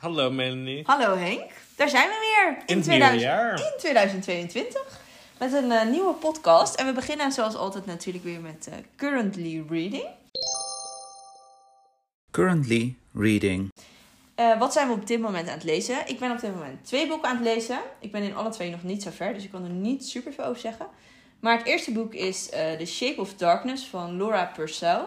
Hallo Melanie. Hallo Henk, daar zijn we weer. In het nieuwe jaar. In 2022. Met een eh, nieuwe podcast. En we beginnen zoals altijd natuurlijk weer met eh, Currently Reading. Currently reading. Eh, wat zijn we op dit moment aan het lezen? Ik ben op dit moment twee boeken aan het lezen. Ik ben in alle twee nog niet zo ver, dus ik kan er niet super veel over zeggen. Maar het eerste boek is eh, The Shape of Darkness van Laura Purcell.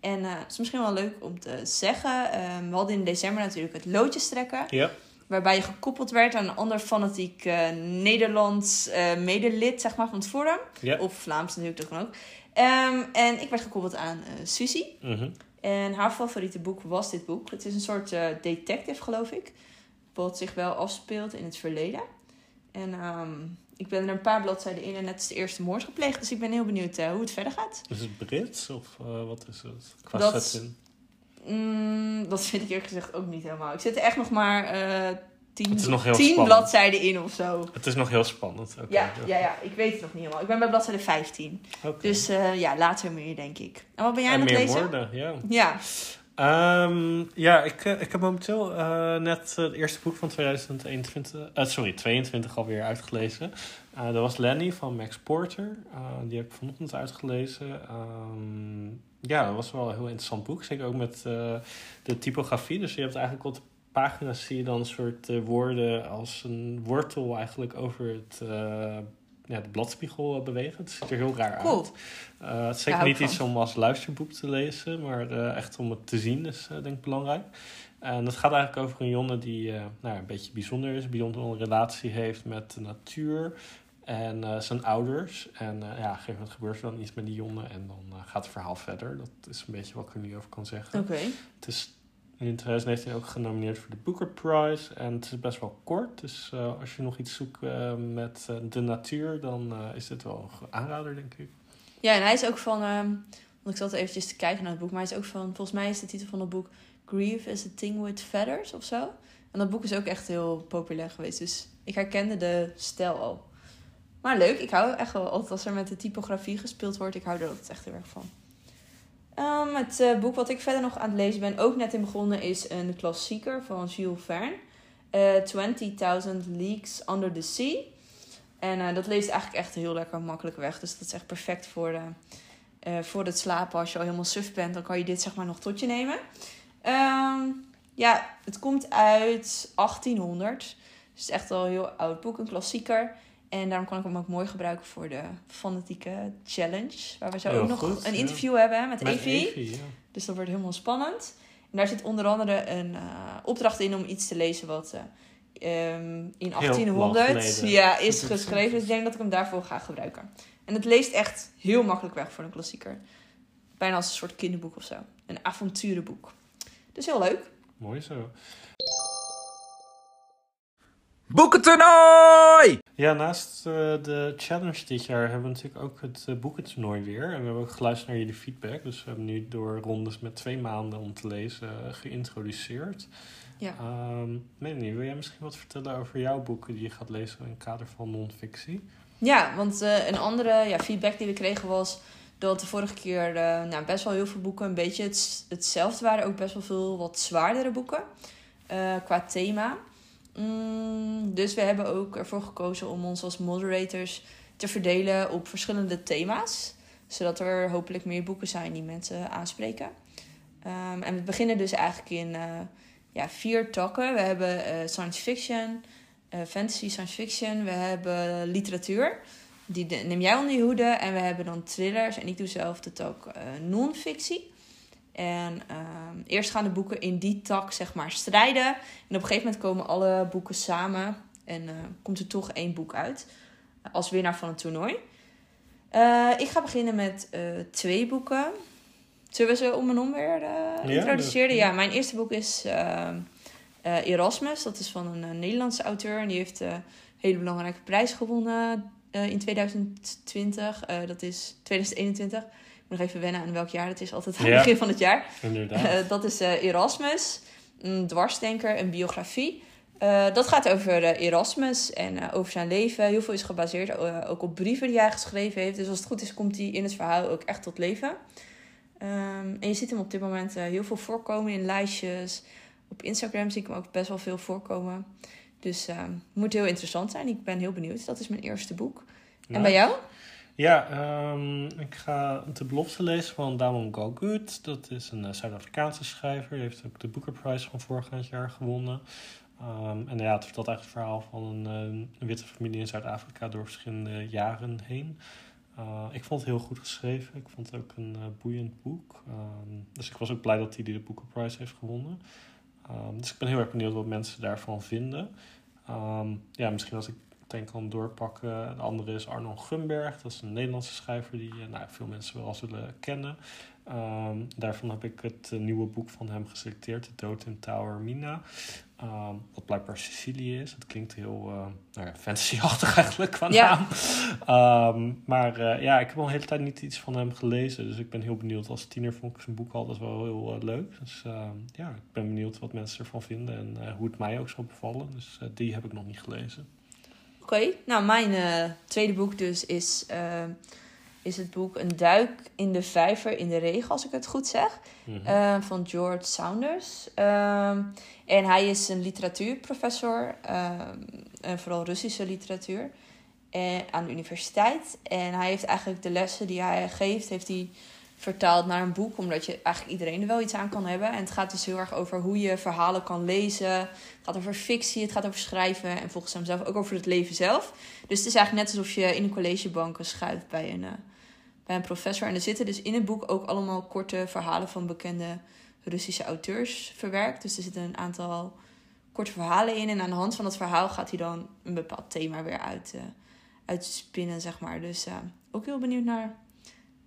En eh, het is misschien wel leuk om te zeggen. eh, we hadden in december natuurlijk het loodjes trekken. Ja. Waarbij je gekoppeld werd aan een ander fanatiek eh, Nederlands eh, medelid zeg maar, van het forum. Ja. Of Vlaams natuurlijk toch ook. Ehm, en ik werd gekoppeld aan Susie. Mhm. En haar favoriete boek was dit boek. Het is een soort detective, geloof ik. Wat zich wel afspeelt in het verleden. En ehm, ik ben er een paar bladzijden in en net is de eerste moord gepleegd. Dus ik ben heel benieuwd eh, hoe het verder gaat. Is het Brits of eh, wat is het? Qua Dat- setting. Mm, dat vind ik eerlijk gezegd ook niet helemaal. Ik zit er echt nog maar eh tien, tien bladzijden in of zo. Het is nog heel spannend. Ja, ja, ja, ik weet het nog niet helemaal. Ik ben bij bladzijde 15. Oké. Dus ja, later meer, denk ik. En wat ben jij en aan het lezen? ja. Ja. Ehm, ja, ik, eh, ik heb momenteel eh, net het eerste boek van 2021, eh, sorry, 22 alweer uitgelezen. Eh, dat was Lenny van Max Porter. Eh, die heb ik vanochtend uitgelezen. Ehm, ja, dat was wel een heel interessant boek. Zeker ook met eh, de typografie. Dus je hebt eigenlijk op de pagina's zie je dan een soort eh, woorden als een wortel eigenlijk over het, eh, ja, de bladspiegel eh, bewegen. Het ziet er heel raar Cool. uit. Eh, het is zeker niet iets om als luisterboek te lezen, maar eh, echt om het te zien is denk ik belangrijk. En het gaat eigenlijk over een jongen die nou, een beetje bijzonder is, een bijzondere relatie heeft met de natuur en zijn ouders. En ja, op een gegeven moment gebeurt er dan iets met die jongen en dan gaat het verhaal verder. Dat is een beetje wat ik er nu over kan zeggen. Oké. Het is in 2019 ook genomineerd voor de Booker Prize. En het is best wel kort. Dus eh, als je nog iets zoekt eh, met eh, de natuur, dan is dit wel een aanrader, denk ik. Ja, en hij is ook van... ehm, want ik zat eventjes te kijken naar het boek. Maar hij is ook van... Volgens mij is de titel van het boek... Grief is a thing with feathers of zo. En dat boek is ook echt heel populair geweest. Dus ik herkende de stijl al. Maar leuk. Ik hou echt wel altijd als er met de typografie gespeeld wordt. Ik hou er altijd echt heel erg van. Ehm, het eh, boek wat ik verder nog aan het lezen ben, ook net in begonnen, is een klassieker van Jules Verne. Eh 20.000 Leagues Under the Sea. En eh, dat leest eigenlijk echt heel lekker makkelijk weg. Dus dat is echt perfect voor, voor het slapen. Als je al helemaal suf bent, dan kan je dit zeg maar nog tot je nemen. Ehm, ja, het komt uit 1800. Dus het is echt al een heel oud boek, een klassieker. En daarom kan ik hem ook mooi gebruiken voor de fanatieke challenge. Waar we zo Heel ook nog goed, een ja. interview hebben met, Met Evie. Evie, ja. Dus dat wordt helemaal spannend. En daar zit onder andere een eh, opdracht in om iets te lezen wat eh, ehm, in lang 1800 geleden. ja, is- geschreven. Dus ik denk dat ik hem daarvoor ga gebruiken. En het leest echt heel makkelijk weg voor een klassieker. Bijna als een soort kinderboek of zo. Een avonturenboek. Dus heel leuk. Mooi zo. Boekentoernooi! Ja, naast eh, de challenge dit jaar hebben we natuurlijk ook het uh, boekentoernooi weer. En we hebben ook geluisterd naar jullie feedback. Dus we hebben nu door rondes met twee maanden om te lezen eh, geïntroduceerd. Ja. Um, Melanie, wil jij misschien wat vertellen over jouw boeken die je gaat lezen in het kader van non-fictie? Ja, want eh, een andere ja, feedback die we kregen was dat de vorige keer eh, nou, best wel heel veel boeken een beetje het, hetzelfde waren. Ook best wel veel wat zwaardere boeken eh, qua thema. Mm, dus we hebben ook ervoor gekozen om ons als moderators te verdelen op verschillende thema's. Zodat er hopelijk meer boeken zijn die mensen aanspreken. Um, en we beginnen dus eigenlijk in uh, ja, vier takken. We hebben uh, science fiction, uh, fantasy science fiction. We hebben literatuur. Die neem jij onder je hoede. En we hebben dan thrillers. En ik doe zelf de tak non-fictie. En uh, eerst gaan de boeken in die tak zeg maar strijden. En op een gegeven moment komen alle boeken samen. En uh, komt er toch één boek uit. Als winnaar van het toernooi. Uh, ik ga beginnen met uh, twee boeken. Zullen we ze om en om weer introduceren? Ja, ja, mijn eerste boek is Erasmus. Dat is van een Nederlandse auteur. En die heeft een hele belangrijke prijs gewonnen in 2020. dat is 2021 nog even wennen aan welk jaar het is. Altijd aan het Ja. begin van het jaar. Inderdaad. Uh, dat is uh, Erasmus, een dwarsdenker, een biografie. Uh, dat gaat over Erasmus en over zijn leven. Heel veel is gebaseerd ook op brieven die hij geschreven heeft. Dus als het goed is, komt hij in het verhaal ook echt tot leven. Um, en je ziet hem op dit moment heel veel voorkomen in lijstjes. op Instagram zie ik hem ook best wel veel voorkomen. Dus uh, moet heel interessant zijn. Ik ben heel benieuwd. Dat is mijn eerste boek. En bij jou? Ja, um, ik ga De Belofte lezen van Damon Galgood. Dat is een Zuid-Afrikaanse schrijver. Hij heeft ook de Booker Prize van vorig jaar gewonnen. Um, en ja, het vertelt eigenlijk het verhaal van een, een witte familie in Zuid-Afrika door verschillende jaren heen. Uh, ik vond het heel goed geschreven. Ik vond het ook een boeiend boek. Um, dus ik was ook blij dat hij de Booker Prize heeft gewonnen. Dus ik ben heel erg benieuwd wat mensen daarvan vinden. ja, misschien als ik meteen kan doorpakken. De andere is Arnold Gumberg. Dat is een Nederlandse schrijver die uh, nou, veel mensen wel zullen kennen. Um, daarvan heb ik het uh, nieuwe boek van hem geselecteerd, De Dood in Tower Mina. Um, wat blijkbaar Sicilië is. Het klinkt heel uh, nou ja, fantasyachtig eigenlijk qua naam. Um, maar uh, ja, ik heb al een hele tijd niet iets van hem gelezen. Dus ik ben heel benieuwd. Als tiener vond ik zijn boek altijd wel heel leuk. Dus ja, ik ben benieuwd wat mensen ervan vinden. En hoe het mij ook zal bevallen. Dus die heb ik nog niet gelezen. Oké, okay. nou mijn tweede boek dus is is het boek Een duik in de vijver in de regen, als ik het goed zeg. Mm -hmm. van George Saunders. Uh, en hij is een literatuurprofessor, en vooral Russische literatuur, en, aan de universiteit. En hij heeft eigenlijk de lessen die hij geeft, heeft hij vertaald naar een boek, omdat je eigenlijk iedereen er wel iets aan kan hebben. En het gaat dus heel erg over hoe je verhalen kan lezen. Het gaat over fictie, het gaat over schrijven en volgens hem zelf ook over het leven zelf. Dus het is eigenlijk net alsof je in een collegebank schuift bij een, uh, bij een professor. En er zitten dus in het boek ook allemaal korte verhalen van bekende Russische auteurs verwerkt. Dus er zitten een aantal korte verhalen in. En aan de hand van dat verhaal gaat hij dan een bepaald thema weer uit, uh, uitspinnen, zeg maar. Dus uh, ook heel benieuwd naar.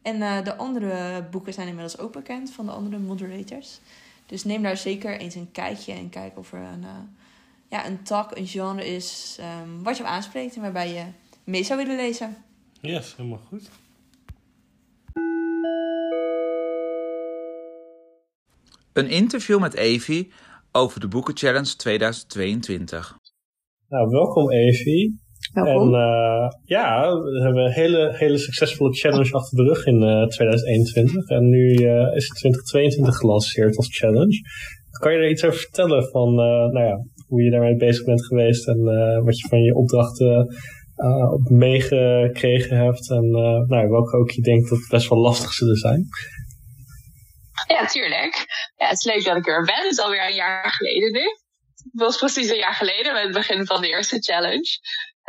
En uh, de andere boeken zijn inmiddels ook bekend van de andere moderators. Dus neem daar zeker eens een kijkje en kijk of er een, ja, een tak, een genre is um, wat je aanspreekt en waarbij je mee zou willen lezen. Yes, helemaal goed. Een interview met Evie over de Boeken Challenge 2022. Nou, welkom Evie. Welkom. En uh, ja, we hebben een hele, hele succesvolle challenge achter de rug in uh, 2021. En nu uh, is het 2022 gelanceerd als challenge. Kan je er iets over vertellen van nou ja, hoe je daarmee bezig bent geweest en wat je van je opdrachten meegekregen hebt en nou, welke ook je denkt dat best wel lastig zullen zijn? Ja, tuurlijk. Ja, het is leuk dat ik er ben. Het is alweer een jaar geleden nu. Het was precies een jaar geleden met het begin van de eerste challenge.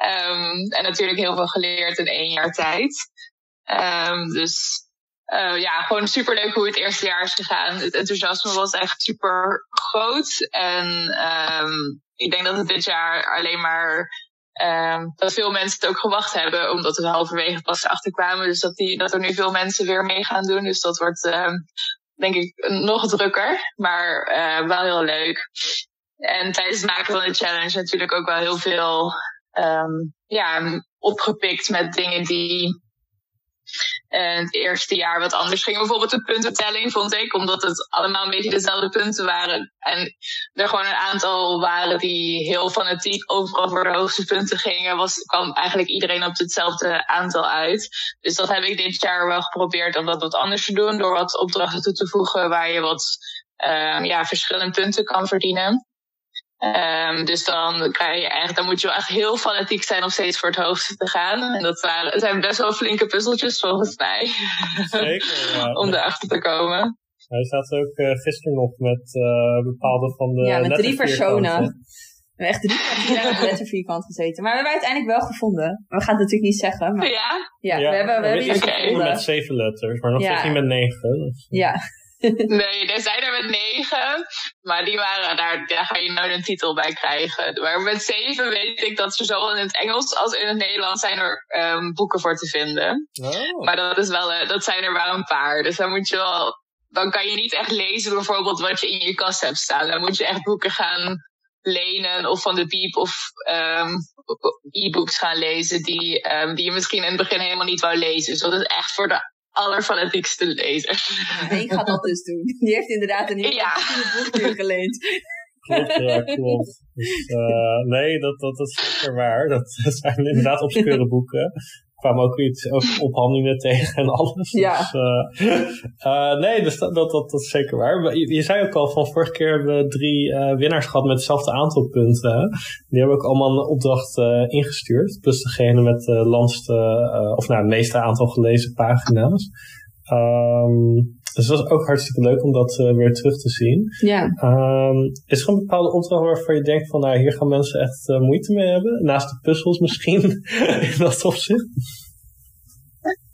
Um, en natuurlijk heel veel geleerd in één jaar tijd. Um, dus uh, ja, gewoon super leuk hoe het eerste jaar is gegaan. Het enthousiasme was echt super groot. En um, ik denk dat het dit jaar alleen maar dat veel mensen het ook gewacht hebben, omdat we halverwege pas achterkwamen. Dus dat, die, dat er nu veel mensen weer mee gaan doen. Dus dat wordt denk ik nog drukker, maar uh, wel heel leuk. En tijdens het maken van de challenge natuurlijk ook wel heel veel um, ja, opgepikt met dingen die uh, het eerste jaar wat anders gingen. Bijvoorbeeld de puntentelling vond ik, omdat het allemaal een beetje dezelfde punten waren. En er gewoon een aantal waren die heel fanatiek overal voor de hoogste punten gingen, was, kwam eigenlijk iedereen op hetzelfde aantal uit. Dus dat heb ik dit jaar wel geprobeerd om dat wat anders te doen, door wat opdrachten toe te voegen waar je wat uh, ja, verschillende punten kan verdienen. Um, dus dan krijg je eigenlijk, dan moet je wel echt heel fanatiek zijn om steeds voor het hoogste te gaan. En dat waren, zijn best wel flinke puzzeltjes volgens mij. Zeker, ja. om erachter te komen. Hij staat ook uh, gisteren nog met uh, bepaalde van de. Ja, met drie personen. We hebben echt drie keer op de lettervierkant gezeten. Maar we hebben uiteindelijk wel gevonden. We gaan het natuurlijk niet zeggen. Maar... Ja? Ja, ja we hebben, we hebben iets okay. gevonden. met zeven letters, maar nog steeds ja. niet met negen. Dus. Ja. Nee, er zijn er met negen. Maar die waren, daar, daar ga je nooit een titel bij krijgen. Maar met zeven weet ik dat er zowel in het Engels als in het Nederlands zijn er um, boeken voor te vinden. Oh. Maar dat, is wel, uh, dat zijn er wel een paar. Dus dan moet je wel. Dan kan je niet echt lezen bijvoorbeeld wat je in je kast hebt staan. Dan moet je echt boeken gaan lenen of van de Piep of um, e-books gaan lezen die, um, die je misschien in het begin helemaal niet wou lezen. Dus dat is echt voor de allerfanatiekste lezer. Ik ga dat dus doen. Die heeft inderdaad een heel ja. boek geleend. Klopt, ja, klopt. Dus, uh, nee, dat, dat, dat is zeker waar. Dat zijn inderdaad obscure boeken. Kwamen ook iets over ophandelingen tegen en alles. Ja. Dus, uh, nee, dus dat, dat, dat, is zeker waar. Je, je, zei ook al van vorige keer hebben we drie winnaars gehad met hetzelfde aantal punten. Die hebben ook allemaal een opdracht ingestuurd. Plus degene met de landste, of nou, het meeste aantal gelezen pagina's. Um, dus dat is ook hartstikke leuk om dat uh, weer terug te zien. Ja. Um, is er een bepaalde opdracht waarvan je denkt van nou hier gaan mensen echt uh, moeite mee hebben? Naast de puzzels misschien in dat opzicht?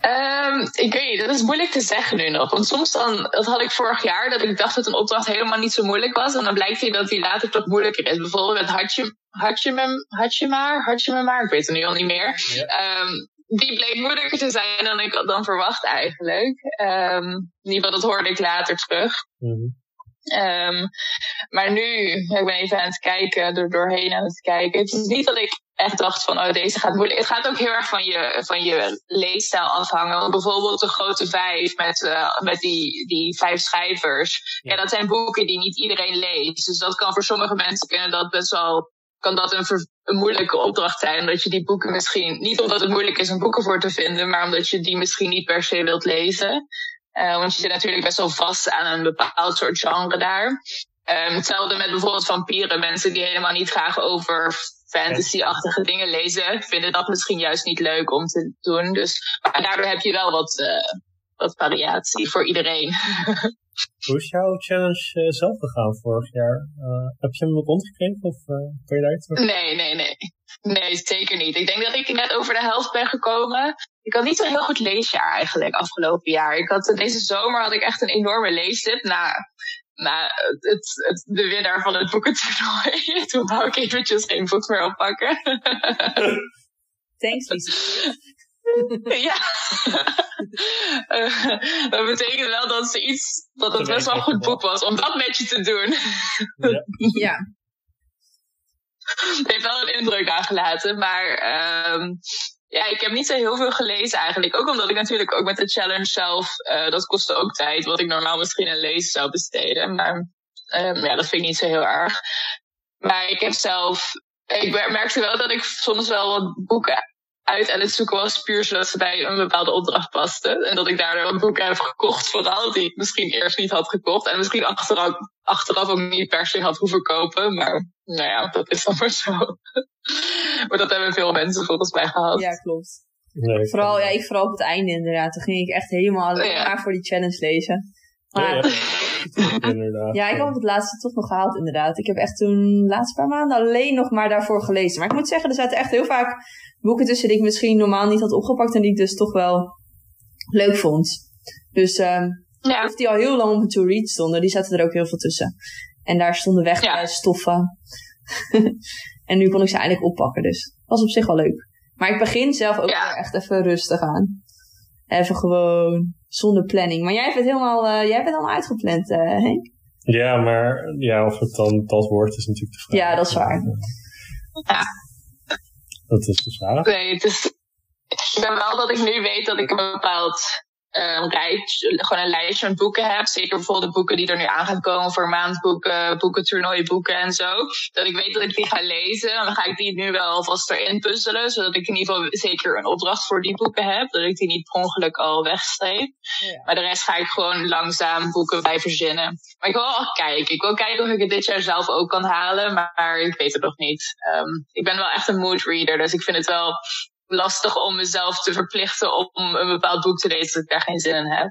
Um, ik weet niet, dat is moeilijk te zeggen nu nog. Want soms dan, dat had ik vorig jaar, dat ik dacht dat een opdracht helemaal niet zo moeilijk was. En dan blijkt hij dat die later toch moeilijker is. Bijvoorbeeld met Hatje, Hatje, Hatje maar, Hatje maar, ik weet het nu al niet meer. Ja. Um, die bleek moeilijker te zijn dan ik had dan verwacht eigenlijk. Um, in ieder geval, dat hoorde ik later terug. Mm um, maar nu, ik ben even aan het kijken, er doorheen aan het kijken. Het is niet dat ik echt dacht van, oh, deze gaat moeilijk. Het gaat ook heel erg van je, van je leesstijl afhangen. Want bijvoorbeeld de grote vijf met, uh, met die, die vijf schrijvers. Ja. ja, dat zijn boeken die niet iedereen leest. Dus dat kan voor sommige mensen kunnen dat best wel kan dat een, een, moeilijke opdracht zijn. Omdat je die boeken misschien, niet omdat het moeilijk is om boeken voor te vinden, maar omdat je die misschien niet per se wilt lezen. Uh, want je zit natuurlijk best wel vast aan een bepaald soort genre daar. Um, hetzelfde met bijvoorbeeld vampieren. Mensen die helemaal niet graag over fantasy-achtige dingen lezen, vinden dat misschien juist niet leuk om te doen. Dus maar daardoor heb je wel wat, uh, wat variatie voor iedereen. Hoe is jouw challenge uh, zelf gegaan vorig jaar? Uh, heb je hem rondgekregen of uh, kan je daar iets Nee, nee, nee. Nee, zeker niet. Ik denk dat ik net over de helft ben gekomen. Ik had niet zo'n heel goed leesjaar eigenlijk afgelopen jaar. Ik had, deze zomer had ik echt een enorme leestip na, na het, het, de winnaar van het boekentoernooi. Toen wou ik eventjes geen boek meer oppakken. Thanks, Lisa. Ja. uh, dat betekent wel dat ze iets, dat het best wel een goed boek was om dat met je te doen. ja. ja. Het heeft wel een indruk aangelaten, maar um, ja, ik heb niet zo heel veel gelezen eigenlijk. Ook omdat ik natuurlijk ook met de challenge zelf, uh, dat kostte ook tijd, wat ik normaal misschien aan lezen zou besteden. Maar um, ja, dat vind ik niet zo heel erg. Maar ik heb zelf, ik merkte wel dat ik soms wel wat boeken uit aan het zoeken was, puur zodat ze bij een bepaalde opdracht pasten. En dat ik daardoor een boek heb gekocht, vooral die ik misschien eerst niet had gekocht. En misschien achteraf, achteraf ook niet per se had hoeven kopen. Maar nou ja, dat is dan maar zo. maar dat hebben veel mensen volgens mij gehad. Ja, klopt. Nee, vooral, ja, ik vooral op het einde inderdaad. Toen ging ik echt helemaal alleen ja. maar voor die challenge lezen. Maar, ja, ja. ja, ik heb het laatste toch nog gehaald inderdaad. Ik heb echt toen de laatste paar maanden alleen nog maar daarvoor gelezen. Maar ik moet zeggen, er zaten echt heel vaak boeken tussen die ik misschien normaal niet had opgepakt en die ik dus toch wel leuk vond. Dus um, ja. of die al heel lang op een to-read stonden, die zaten er ook heel veel tussen. En daar stonden weg ja. stoffen. en nu kon ik ze eindelijk oppakken, dus was op zich wel leuk. Maar ik begin zelf ook ja. weer echt even rustig aan. Even gewoon zonder planning. Maar jij hebt het helemaal, uh, jij hebt het allemaal uitgepland, uh, Henk. Ja, maar ja, of het dan dat wordt is natuurlijk de vraag. Ja, dat is waar. Ja. Dat is de vraag. Nee, het is, ik ben wel dat ik nu weet dat ik een bepaald um, rijtje, gewoon een lijstje met boeken heb. Zeker bijvoorbeeld de boeken die er nu aan gaan komen voor maandboeken, boeken, toernooiboeken en zo. Dat ik weet dat ik die ga lezen. En dan ga ik die nu wel alvast erin puzzelen. Zodat ik in ieder geval zeker een opdracht voor die boeken heb. Dat ik die niet per ongeluk al wegstreep. Ja. Maar de rest ga ik gewoon langzaam boeken bij verzinnen. Maar ik wil wel kijken. Ik wil kijken of ik het dit jaar zelf ook kan halen. Maar ik weet het nog niet. Um, ik ben wel echt een mood reader. Dus ik vind het wel lastig om mezelf te verplichten om een bepaald boek te lezen dat ik daar geen zin in heb.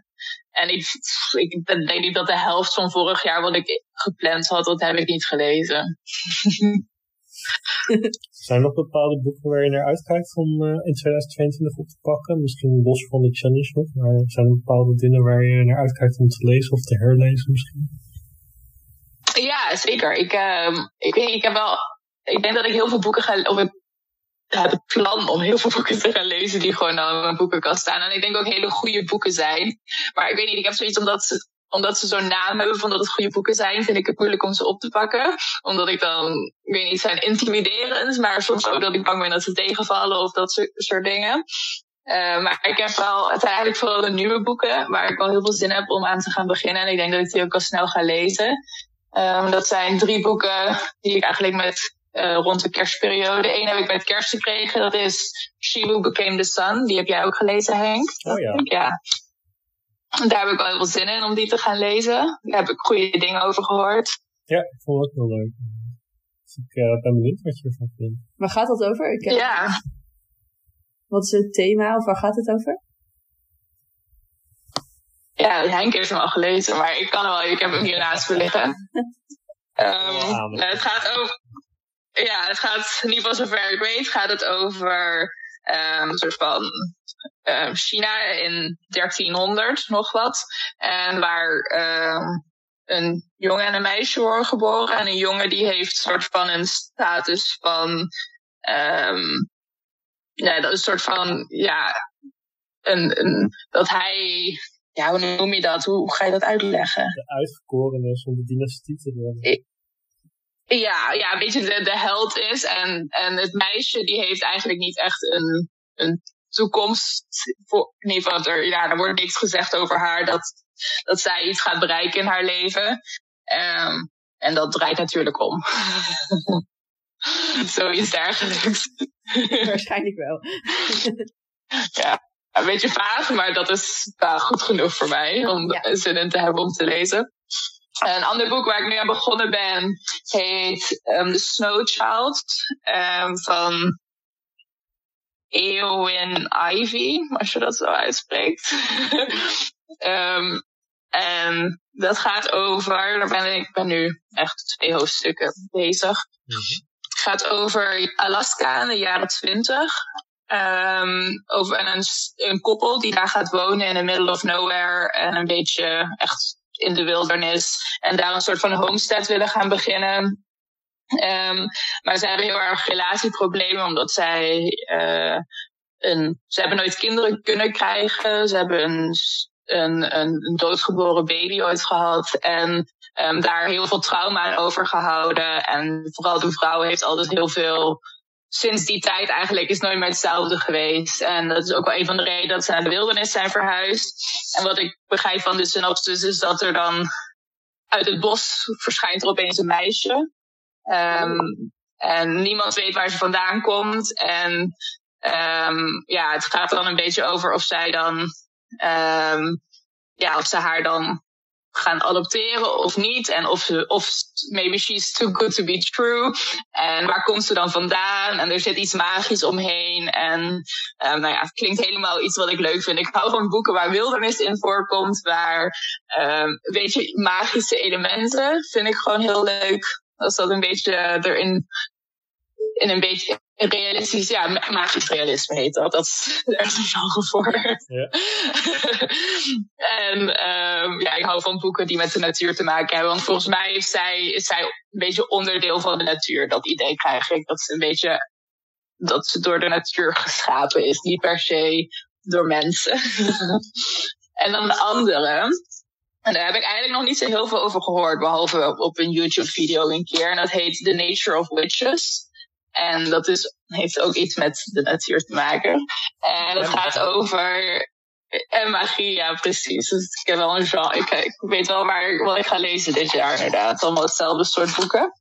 En ik, ik denk niet dat de helft van vorig jaar wat ik gepland had, dat heb ik niet gelezen. Zijn er nog bepaalde boeken waar je naar uitkijkt om uh, in 2022 op te pakken? Misschien los van de challenge nog, maar zijn er bepaalde dingen waar je naar uitkijkt om te lezen of te herlezen misschien? Ja, zeker. Ik, uh, ik, ik heb wel ik denk dat ik heel veel boeken ga, of heb het plan om heel veel boeken te gaan lezen die gewoon aan mijn boekenkast staan. En ik denk ook hele goede boeken zijn. Maar ik weet niet, ik heb zoiets omdat ze, omdat ze zo'n naam hebben van dat het goede boeken zijn, vind ik het moeilijk om ze op te pakken. Omdat ik dan, ik weet niet, zijn intimiderend, maar soms ook dat ik bang ben dat ze tegenvallen of dat soort dingen. Uh, maar ik heb wel, het zijn eigenlijk vooral de nieuwe boeken waar ik wel heel veel zin heb om aan te gaan beginnen. En ik denk dat ik die ook al snel ga lezen. Um, dat zijn drie boeken die ik eigenlijk met uh, rond de kerstperiode. Eén heb ik bij het kerst gekregen, dat is She Who Became the Sun. Die heb jij ook gelezen, Henk? Oh ja. Ja. Daar heb ik wel heel veel zin in om die te gaan lezen. Daar heb ik goede dingen over gehoord. Ja, ik vond het ook heel leuk. Dus ik uh, ben benieuwd wat je ervan vindt. Waar gaat dat over? Ik heb... Ja. Wat is het thema of waar gaat het over? Ja, Henk heeft hem al gelezen, maar ik kan wel, ik heb hem hier naast me liggen. Um, het gaat over, ja, het gaat, in ieder geval zover ik weet, gaat het over um, een soort van um, China in 1300, nog wat. En waar een jongen en een meisje worden geboren. En een jongen die heeft soort van een status van, um, ja, dat is een soort van, ja, een, een, dat hij ja, hoe noem je dat? Hoe, ga je dat uitleggen? De uitverkorene om de dynastie te worden. Ja, ja, een beetje de, de held is. En, en het meisje die heeft eigenlijk niet echt een, een toekomst. Voor, ieder geval, er, ja, er wordt niks gezegd over haar dat, dat zij iets gaat bereiken in haar leven. Um, en dat draait natuurlijk om. Zoiets dergelijks. Waarschijnlijk wel. ja een beetje vaag, maar dat is uh, goed genoeg voor mij om ja. zin in te hebben om te lezen. Een ander boek waar ik nu aan begonnen ben heet um, The Snow Child um, van Eowyn Ivy, als je dat zo uitspreekt. um, en dat gaat over, daar ben ik ben nu echt twee hoofdstukken bezig. Mm -hmm. Het gaat over Alaska in de jaren twintig. Um, over een, een koppel die daar gaat wonen in the middle of nowhere. En een beetje echt in de wildernis. En daar een soort van homestead willen gaan beginnen. Um, maar ze hebben heel erg relatieproblemen omdat zij uh, een, ze hebben nooit kinderen kunnen krijgen. Ze hebben een, een, een doodgeboren baby ooit gehad. En um, daar heel veel trauma aan overgehouden. En vooral de vrouw heeft altijd heel veel sinds die tijd eigenlijk is nooit meer hetzelfde geweest. En dat is ook wel een van de redenen dat ze naar de wildernis zijn verhuisd. En wat ik begrijp van de synopsis is dat er dan uit het bos verschijnt er opeens een meisje. Um, en niemand weet waar ze vandaan komt. En um, ja, het gaat dan een beetje over of zij dan, um, ja, of ze haar dan gaan adopteren of niet. En of, ze, of maybe she's too good to be true. En waar komt ze dan vandaan? En er zit iets magisch omheen. En um, nou ja, het klinkt helemaal iets wat ik leuk vind. Ik hou van boeken waar wildernis in voorkomt. Waar, um, weet je, magische elementen vind ik gewoon heel leuk. Als dat een beetje erin in een beetje realistisch, ja, magisch realisme heet dat. Dat is, is een genre voor. Ja. en um, ja, ik hou van boeken die met de natuur te maken hebben. Want volgens mij is zij, is zij een beetje onderdeel van de natuur. Dat idee krijg ik. Dat ze een beetje, dat ze door de natuur geschapen is. Niet per se door mensen. en dan de andere. En daar heb ik eigenlijk nog niet zo heel veel over gehoord. Behalve op een YouTube video een keer. En dat heet The Nature of Witches. En dat is, heeft ook iets met de natuur te maken. En het gaat over. En magie, ja, precies. Dus ik heb wel een genre. Ik, ik weet wel waar, wat ik ga lezen dit jaar, inderdaad. Allemaal hetzelfde soort boeken.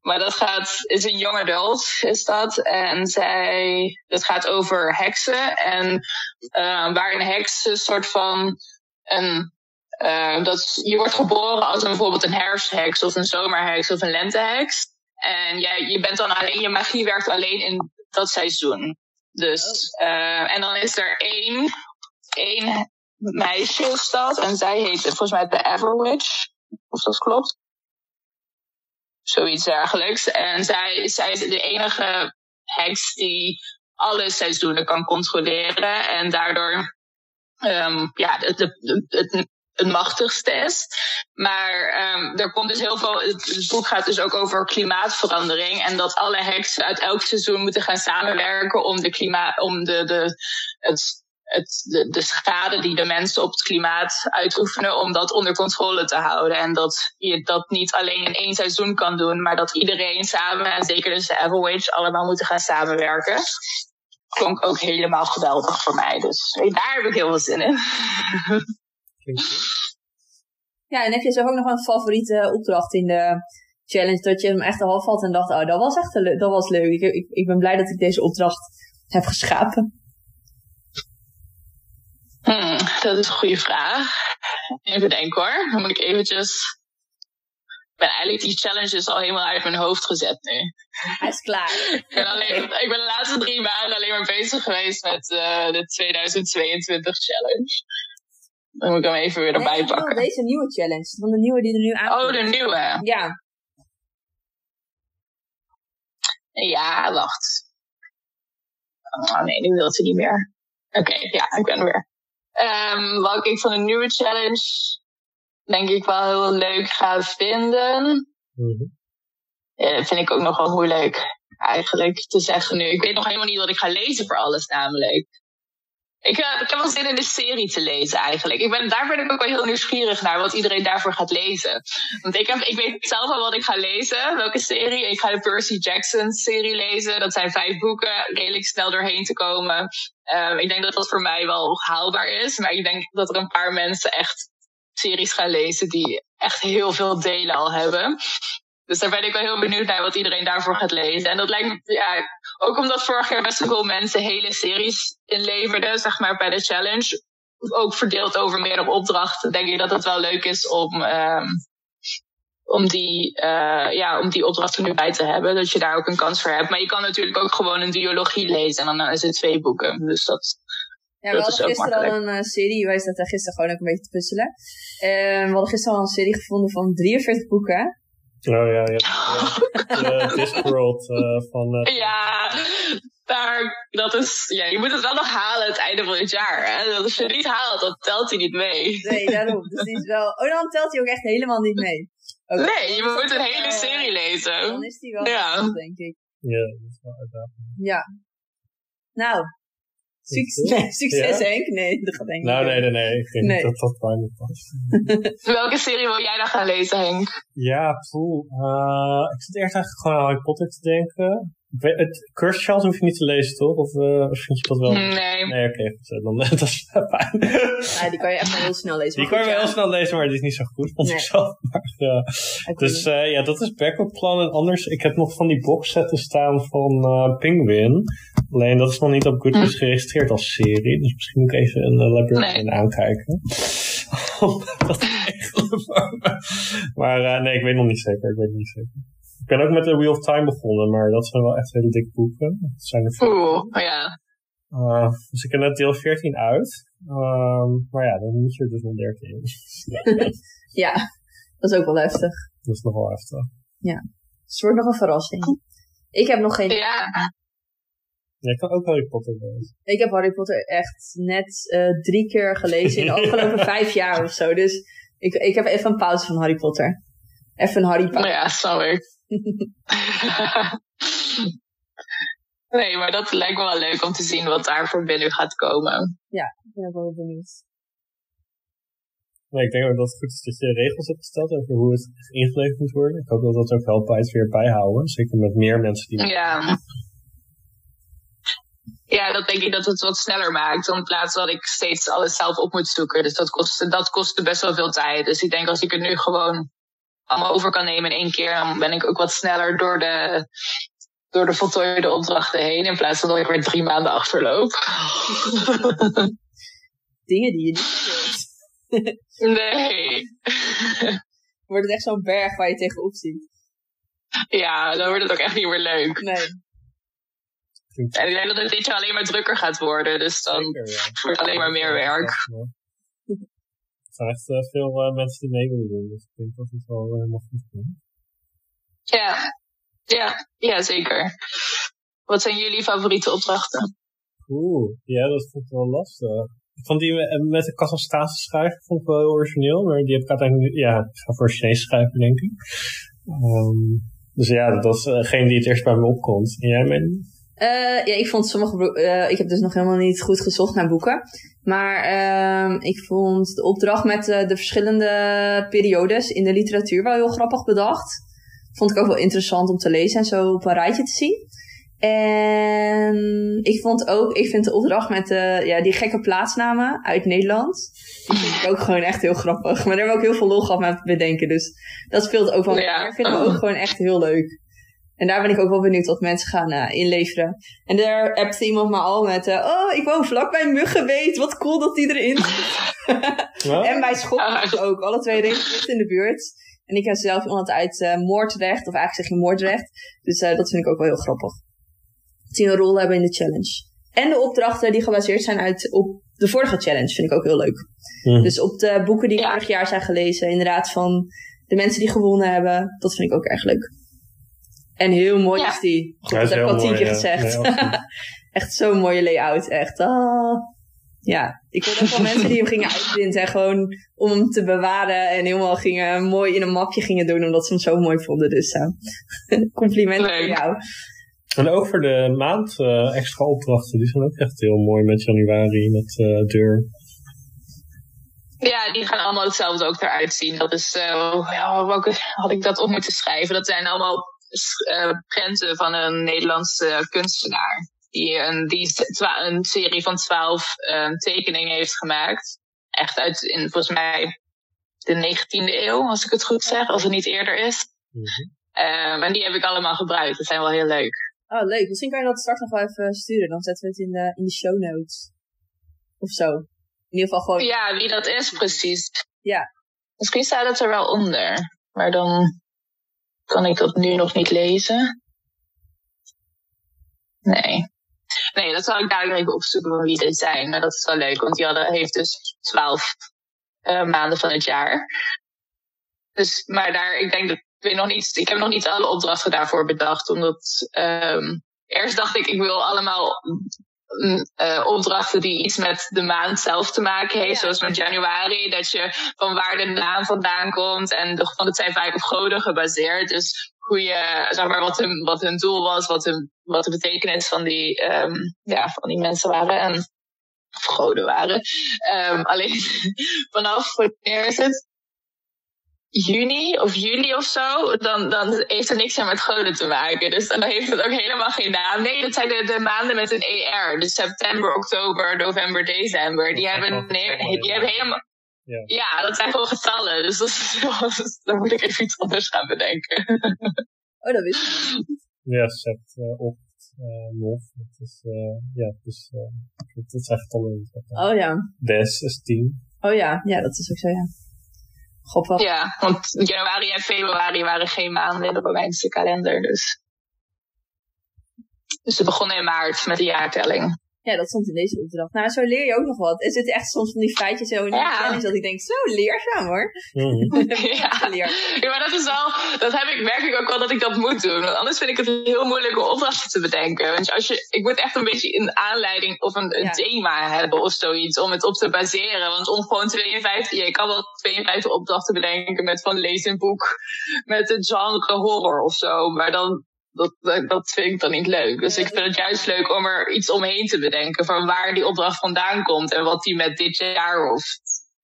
Maar dat gaat, is een young adult, is dat. En zij, dat gaat over heksen. En uh, waar een heks een soort van een uh, dat je wordt geboren als een, bijvoorbeeld een herfstheks of een zomerheks of een lenteheks. En jij, je bent dan alleen, je magie werkt alleen in dat seizoen. Dus, uh, en dan is er één, één meisje is dat. En zij heet volgens mij de Everwitch. Of dat klopt. Zoiets dergelijks. En zij, zij is de enige heks die alle seizoenen kan controleren. En daardoor um, ja, het, het, het, het machtigste is. Maar um, er komt dus heel veel. Het, boek gaat dus ook over klimaatverandering. En dat alle heksen uit elk seizoen moeten gaan samenwerken om de klimaat, om de, de, het, het, de, de schade die de mensen op het klimaat uitoefenen, om dat onder controle te houden. En dat je dat niet alleen in één seizoen kan doen, maar dat iedereen samen, en zeker dus de Everwitch, allemaal moeten gaan samenwerken. Klonk ook helemaal geweldig voor mij. Dus daar heb ik heel veel zin in. Ja, en heb je zelf ook nog een favoriete opdracht in de challenge dat je hem echt half had en dacht, oh, dat was echt dat was leuk. Ik, ik, ik ben blij dat ik deze opdracht heb geschapen. Hmm, dat is een goede vraag. Even denken hoor. Dan moet ik eventjes ben eigenlijk die challenges al helemaal uit mijn hoofd gezet nu. Hij is klaar. ik, ben alleen, ik ben de laatste drie maanden alleen maar bezig geweest met uh, de 2022 challenge. Dan moet ik hem even weer erbij nee, pakken. Deze nieuwe challenge, van de nieuwe die er nu aankomt. Oh, de nieuwe. Ja. Ja, wacht. Oh nee, nu wil ze niet meer. Oké, okay, ja, ik ben er weer. Um, wat ik van de nieuwe challenge denk ik wel heel leuk ga vinden. Ja, dat vind ik ook nog wel moeilijk eigenlijk te zeggen nu. Ik weet nog helemaal niet wat ik ga lezen voor alles namelijk. Ik, uh, ik heb wel zin in de serie te lezen eigenlijk. Ik ben, daar ben ik ook wel heel nieuwsgierig naar wat iedereen daarvoor gaat lezen. Want ik, heb, ik weet zelf al wat ik ga lezen, welke serie. Ik ga de Percy Jackson serie lezen. Dat zijn vijf boeken, redelijk snel doorheen te komen. Um, ik denk dat dat voor mij wel haalbaar is. Maar ik denk dat er een paar mensen echt series gaan lezen die echt heel veel delen al hebben. Dus daar ben ik wel heel benieuwd naar wat iedereen daarvoor gaat lezen. En dat lijkt me, ja, ook omdat vorig jaar best wel veel mensen hele series inleverden, zeg maar, bij de challenge. Ook verdeeld over meerdere opdrachten, denk ik dat het wel leuk is om, um, om, die, uh, ja, om die opdrachten nu bij te hebben. Dat je daar ook een kans voor hebt. Maar je kan natuurlijk ook gewoon een duologie lezen en dan is het twee boeken. Dus dat, ja, we hadden gisteren al een uh, serie, wij zaten gisteren gewoon ook een beetje te puzzelen. Uh, we hadden gisteren al een serie gevonden van 43 boeken. Oh ja, ja. uh, Discworld van... ja, daar, dat is, ja, je moet het wel nog halen het einde van het jaar. Hè? Als je het niet haalt, dan telt hij niet mee. Nee, daarom. Dus die is wel, oh, dan telt hij ook echt helemaal niet mee. Okay. Nee, je moet een hele serie lezen. Dan is die wel ja. Goed, denk ik. Ja, dat is wel uitdagend. Ja. Nou, Succes, nee, succes ja? Henk? Nee, dat gaat Henk Nou, nee, nee, nee. Ik vind nee. dat dat bij me past. Welke serie wil jij dan gaan lezen, Henk? Ja, poeh. Uh, ik zit eerst eigenlijk gewoon aan Harry Potter te denken. Het Cursed Child hoef je niet te lezen, toch? Of, uh, of vind je dat wel? Nee. Nee, oké. Okay, dan dat is fijn. Ja, die kan je echt wel heel snel lezen. Die kan je wel heel snel lezen, maar die is niet zo goed, vond nee. ik zelf. Maar, ja. Dus uh, ja, dat is backup plan. En anders, ik heb nog van die boxsetten staan van uh, Penguin. Alleen dat is nog niet op Goodreads hm. geregistreerd als serie. Dus misschien moet ik even een uh, librarian nee. aankijken. dat maar uh, nee, ik weet nog niet zeker. Ik weet nog niet zeker. Ik ben ook met The Wheel of Time begonnen, maar dat zijn wel echt hele dikke boeken. Dat zijn er Oeh, ja. Uh, dus ik heb net deel 14 uit. Um, maar ja, dan moet je er dus nog 13 ja, dat is ook wel heftig. Dat is nog wel heftig. Ja. Dus het wordt nog een verrassing. Ik heb nog geen... Ja. Jij kan ook Harry Potter lezen. Ik heb Harry Potter echt net uh, drie keer gelezen in de afgelopen vijf jaar of zo. Dus ik, ik heb even een pauze van Harry Potter. Even een Harry Potter. Ja, sorry. nee, maar dat lijkt me wel leuk om te zien wat daar voor binnen gaat komen. Ja, ik ben ook wel benieuwd. Nee, ik denk ook dat het goed is dat je regels hebt gesteld over hoe het ingeleverd moet worden. Ik hoop dat dat ook helpt bij het weer bijhouden. Zeker met meer mensen die... Ja. Ja, dat denk ik dat het wat sneller maakt. In plaats dat ik steeds alles zelf op moet zoeken. Dus dat kostte, dat kostte best wel veel tijd. Dus ik denk als ik het nu gewoon allemaal over kan nemen in één keer, dan ben ik ook wat sneller door de, door de voltooide opdrachten heen. In plaats van dat ik weer drie maanden achterloop. Dingen die je niet wilt. nee. Wordt het echt zo'n berg waar je tegenop ziet. Ja, dan wordt het ook echt niet meer leuk. Nee. En ik denk dat het dit jaar alleen maar drukker gaat worden. Dus dan Zeker, ja. wordt het alleen maar meer werk. Er echt uh, veel uh, mensen die mee willen doen. Dus ik denk dat het wel uh, helemaal goed komt. Ja. ja, ja, zeker. Wat zijn jullie favoriete opdrachten? Oeh, ja, dat vond ik wel lastig. Ik vond die met de Kazachstaanse schrijver vond ik wel heel origineel. Maar die heb ik uiteindelijk, ja, ik ga voor Chinees schrijven, denk ik. Um, dus ja, dat is degene die het eerst bij me opkomt. En jij, Mandy? Uh, ja, ik vond sommige uh, ik heb dus nog helemaal niet goed gezocht naar boeken. Maar uh, ik vond de opdracht met uh, de verschillende periodes in de literatuur wel heel grappig bedacht. Vond ik ook wel interessant om te lezen en zo op een rijtje te zien. En ik vond ook, ik vind de opdracht met de, ja, die gekke plaatsnamen uit Nederland. Die vind ik ook gewoon echt heel grappig. Maar daar hebben we ook heel veel lol gehad met bedenken. Dus dat speelt ook wel. Ja. Dat vinden we ook gewoon echt heel leuk. En daar ben ik ook wel benieuwd wat mensen gaan eh, inleveren. En daar appte iemand me al met, eh, oh, ik woon vlakbij Muggenbeet. Wat cool dat die erin zit. En bij Schotland ook. Alle twee dicht in de buurt. En ik heb zelf iemand uit eh, Moordrecht. Of eigenlijk zeg je Moordrecht. Dus eh, dat vind ik ook wel heel grappig. Dat die een rol hebben in de challenge. En de opdrachten die gebaseerd zijn uit, op de vorige challenge vind ik ook heel leuk. Hm. Dus op de boeken die Ja. vorig jaar zijn gelezen. Inderdaad van de mensen die gewonnen hebben. Dat vind ik ook erg leuk. En heel mooi Ja. is die. God, Hij dat is heb ik al tien keer ja. gezegd. Echt zo'n mooie layout. Echt. Ah. Ja, ik hoorde ook van mensen die hem gingen uitprinten. En gewoon om hem te bewaren. En helemaal gingen mooi in een mapje gingen doen. Omdat ze hem zo mooi vonden. Dus eh, complimenten voor jou. En ook voor de maand eh, extra opdrachten. Die zijn ook echt heel mooi met januari, met eh, deur. Ja, die gaan allemaal hetzelfde ook eruit zien. Dat is, eh, ja, welke had ik dat op moeten schrijven? Dat zijn allemaal prenten van een Nederlandse kunstenaar. Die een, die een serie van twaalf eh, tekeningen heeft gemaakt. Echt uit, in, volgens mij, de 19e eeuw, als ik het goed zeg. Als het niet eerder is. Ehm, en die heb ik allemaal gebruikt. Dat zijn wel heel leuk. Oh, leuk. Misschien kan je dat straks nog wel even sturen. Dan zetten we het in de, in de show notes. Of zo. In ieder geval gewoon. Ja, wie dat is precies. Ja. Misschien staat het er wel onder. Maar dan kan ik dat nu nog niet lezen. Nee. Nee, dat zal ik dadelijk even opzoeken van wie dit zijn. Maar dat is wel leuk, want die hadden, heeft dus twaalf eh, maanden van het jaar. Dus, maar daar, ik denk dat, ik nog ik heb nog niet alle opdrachten daarvoor bedacht. Omdat, ehm, eerst dacht ik, ik wil allemaal eh, opdrachten die iets met de maand zelf te maken heeft. Ja. Zoals met januari, dat je van waar de naam vandaan komt. En de, want het zijn vaak op goden gebaseerd. Dus hoe je, zeg maar, wat hun, wat hun doel was, wat, hun, wat de betekenis van die, ehm, ja, van die mensen waren. En, of goden waren. Ehm, alleen vanaf, wanneer is het? Juni of juli of zo, dan, dan heeft het niks meer met goden te maken. Dus dan heeft het ook helemaal geen naam. Nee, dat zijn de, de maanden met een ER. Dus september, oktober, november, december. Die hebben, nee, die hebben helemaal... Ja. Ja, dat zijn gewoon getallen. Dus, dat is, dus dan moet ik even iets anders gaan bedenken. Oh, dat wist ik niet. Ja, sept, uh, ocht, uh, nov. Dat is, uh, ja, dus, uh, dat, dat zijn getallen. Oh ja. Des is tien. Oh ja, ja, dat is ook zo, ja. Ja, want januari en februari waren geen maanden in de Romeinse kalender. Dus, dus ze begonnen in maart met de jaartelling. Ja, dat stond in deze opdracht. Nou, zo leer je ook nog wat. Er zitten echt soms van die feitjes zo in de Ja. challenge dat ik denk, zo leerzaam hoor. Mhm. Ja. Ja, maar dat is wel, dat heb ik, merk ik ook wel dat ik dat moet doen. Want anders vind ik het heel moeilijk om opdrachten te bedenken. Want als je, ik moet echt een beetje een aanleiding of een, een Ja. thema hebben of zoiets om het op te baseren. Want om gewoon 52, ja, ik kan wel 52 opdrachten bedenken met van lees een boek met het genre horror of zo. Maar dan, dat, dat, vind ik dan niet leuk. Dus ik vind het juist leuk om er iets omheen te bedenken van waar die opdracht vandaan komt en wat die met dit jaar of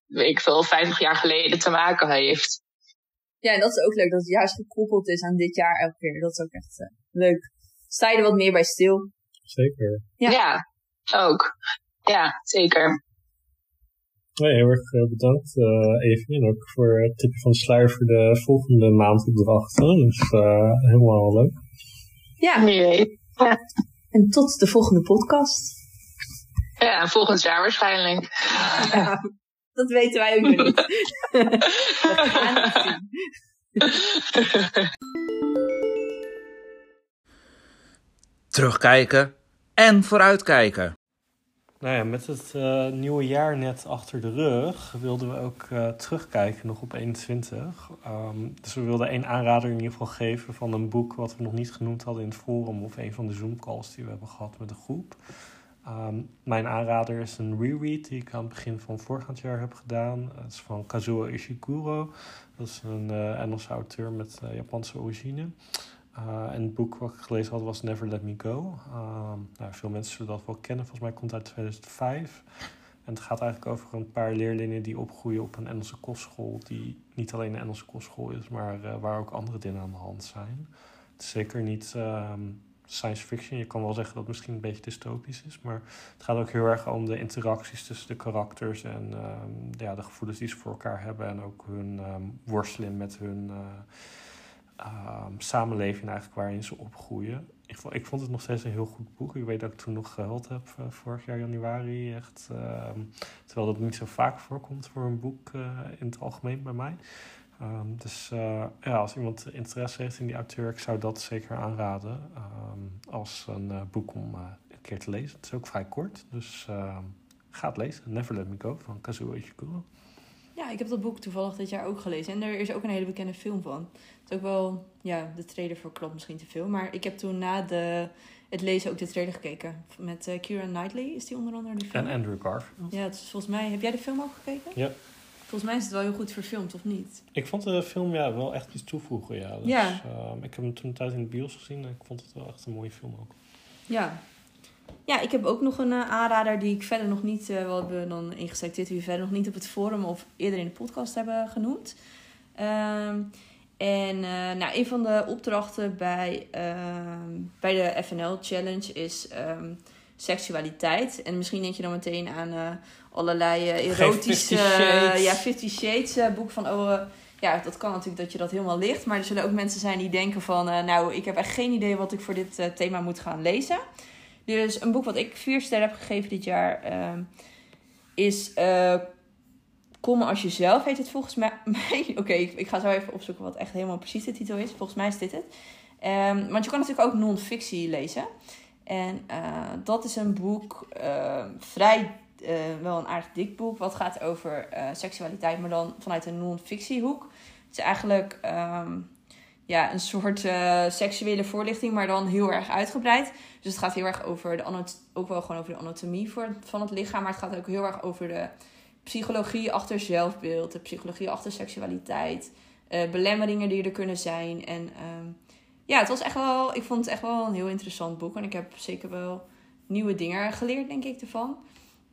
weet ik veel, 50 jaar geleden te maken heeft. Ja, en dat is ook leuk dat het juist gekoppeld is aan dit jaar elke keer. Dat is ook echt eh, leuk. Sta je er wat meer bij stil? Zeker. Ja. Ja. ook. Ja, zeker. Nee, heel erg uh, bedankt, uh, Evie. En ook voor het tipje van de sluier voor de volgende maand opdrachten. Dus uh, helemaal leuk. Ja, Wie weet. en tot de volgende podcast. Ja, en volgend jaar waarschijnlijk. Ja, dat weten wij ook nog niet. We gaan het zien. Terugkijken en vooruitkijken. Nou ja, met het uh, nieuwe jaar net achter de rug wilden we ook uh, terugkijken nog op 21. Um, dus we wilden één aanrader in ieder geval geven van een boek wat we nog niet genoemd hadden in het forum of een van de Zoom-calls die we hebben gehad met de groep. Um, mijn aanrader is een reread die ik aan het begin van vorig jaar heb gedaan. Het is van Kazuo Ishiguro. Dat is een uh, Engelse auteur met Japanse origine. Uh, en het boek wat ik gelezen had was Never Let Me Go. Uh, nou, veel mensen zullen dat wel kennen. Volgens mij komt het uit 2005. En het gaat eigenlijk over een paar leerlingen die opgroeien op een Engelse kostschool. Die niet alleen een Engelse kostschool is, maar uh, waar ook andere dingen aan de hand zijn. Het is zeker niet, science fiction. Je kan wel zeggen dat het misschien een beetje dystopisch is. Maar het gaat ook heel erg om de interacties tussen de karakters. En ehm, ja, de gevoelens die ze voor elkaar hebben. En ook hun ehm, worstelen met hun uh, samenleving eigenlijk waarin ze opgroeien. Ik vond, ik vond het nog steeds een heel goed boek. Ik weet dat ik toen nog gehuild heb uh, vorig jaar januari. Echt, terwijl dat niet zo vaak voorkomt voor een boek in het algemeen bij mij. Um, dus uh, ja, als iemand interesse heeft in die auteur, ik zou dat zeker aanraden als een boek om een keer te lezen. Het is ook vrij kort, dus ga het lezen. Never Let Me Go van Kazuo Ishiguro. Ja, ik heb dat boek toevallig dit jaar ook gelezen. En er is ook een hele bekende film van. Het is ook wel, ja, de trailer verklopt misschien te veel. Maar ik heb toen na de, het lezen ook de trailer gekeken. Met uh, Kira Knightley is die onder andere die film. En Andrew Garfield. Ja, het is volgens mij... Heb jij de film ook gekeken? Ja. Volgens mij is het wel heel goed verfilmd, of niet? Ik vond de film ja, wel echt iets toevoegen. Ja. Dus, ja. Uh, ik heb hem toen thuis in de bios gezien en ik vond het wel echt een mooie film ook. Ja. Ja, ik heb ook nog een uh, aanrader die ik verder nog niet, uh, wel hebben dan ingeselecteerd, die we verder nog niet op het forum of eerder in de podcast hebben genoemd. Um, en nou, een van de opdrachten bij, ehm, bij de FNL Challenge is um, seksualiteit. En misschien denk je dan meteen aan uh, allerlei erotische... Uh, ja, Fifty Shades boek van... Oh, ja, dat kan natuurlijk dat je dat helemaal ligt. Maar er zullen ook mensen zijn die denken van... nou, ik heb echt geen idee wat ik voor dit thema moet gaan lezen. Dus een boek wat ik vier sterren heb gegeven dit jaar... Ehm, is... Kom als jezelf heet het volgens mij. Oké, ik, ga zo even opzoeken wat echt helemaal precies de titel is. Volgens mij is dit het. Um, want je kan natuurlijk ook non-fictie lezen. En uh, dat is een boek, uh, vrij, uh, wel een aardig dik boek, wat gaat over seksualiteit, maar dan vanuit een non-fictiehoek. Het is eigenlijk ja, een soort seksuele voorlichting, maar dan heel erg uitgebreid. Dus het gaat heel erg over de ook wel gewoon over de anatomie van het lichaam, maar het gaat ook heel erg over de psychologie achter zelfbeeld, de psychologie achter seksualiteit, belemmeringen die er kunnen zijn en um, ja, het was echt wel, ik vond het echt wel een heel interessant boek. En ik heb zeker wel nieuwe dingen geleerd, denk ik, ervan.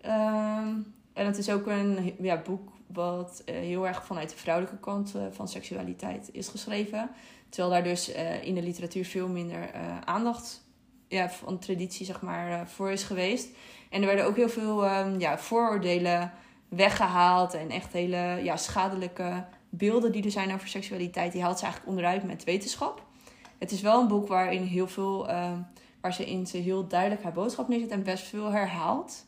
Um, en het is ook een ja, boek wat uh, heel erg vanuit de vrouwelijke kant van seksualiteit is geschreven. Terwijl daar dus uh, in de literatuur veel minder aandacht ja, van traditie zeg maar, voor is geweest. En er werden ook heel veel um, ja, vooroordelen weggehaald. En echt hele ja, schadelijke beelden die er zijn over seksualiteit. Die haalt ze eigenlijk onderuit met wetenschap het is wel een boek waarin heel veel, uh, waar ze in ze heel duidelijk haar boodschap neerzet en best veel herhaalt.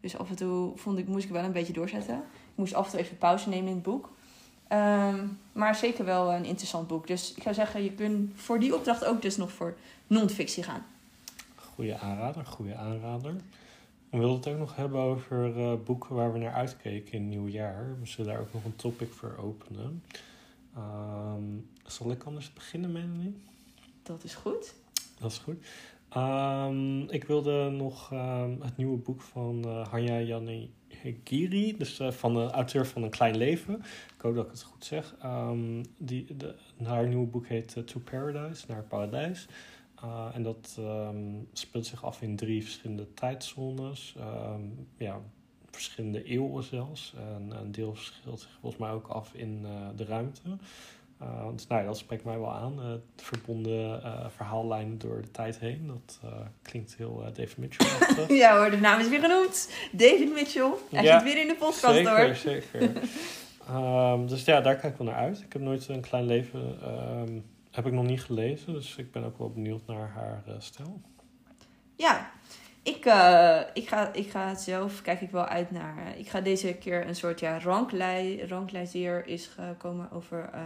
Dus af en toe vond ik, moest ik wel een beetje doorzetten. Ik moest af en toe even pauze nemen in het boek. Um, maar zeker wel een interessant boek. Dus ik zou zeggen, je kunt voor die opdracht ook dus nog voor non-fictie gaan. Goede aanrader, goede aanrader. We wilden het ook nog hebben over uh, boeken waar we naar uitkeken in het nieuwjaar. We zullen daar ook nog een topic voor openen. Um, zal ik anders beginnen, Melanie? Dat is goed. Dat is goed. Um, ik wilde nog um, het nieuwe boek van uh, Hanya Yanegiri, dus uh, van de auteur van Een Klein Leven. Ik hoop dat ik het goed zeg. Um, die, de, haar nieuwe boek heet uh, To Paradise, Naar Paradijs. en dat speelt zich af in drie verschillende tijdzones. ja, verschillende eeuwen zelfs. En een deel verschilt zich volgens mij ook af in de ruimte. Uh, dus nou ja, dat spreekt mij wel aan. Uh, verbonden uh, verhaallijnen door de tijd heen. Dat klinkt heel David Mitchell. ja hoor, de naam is weer genoemd. David Mitchell. Hij ja, zit weer in de podcast zeker, hoor. Zeker, um, dus ja, daar kijk ik wel naar uit. Ik heb nooit een klein leven... Um, heb ik nog niet gelezen. Dus ik ben ook wel benieuwd naar haar stijl. Ja, ik, uh, ik, ga, ik ga zelf, kijk ik wel uit naar. Uh, ik ga deze keer een soort ja, is gekomen over uh,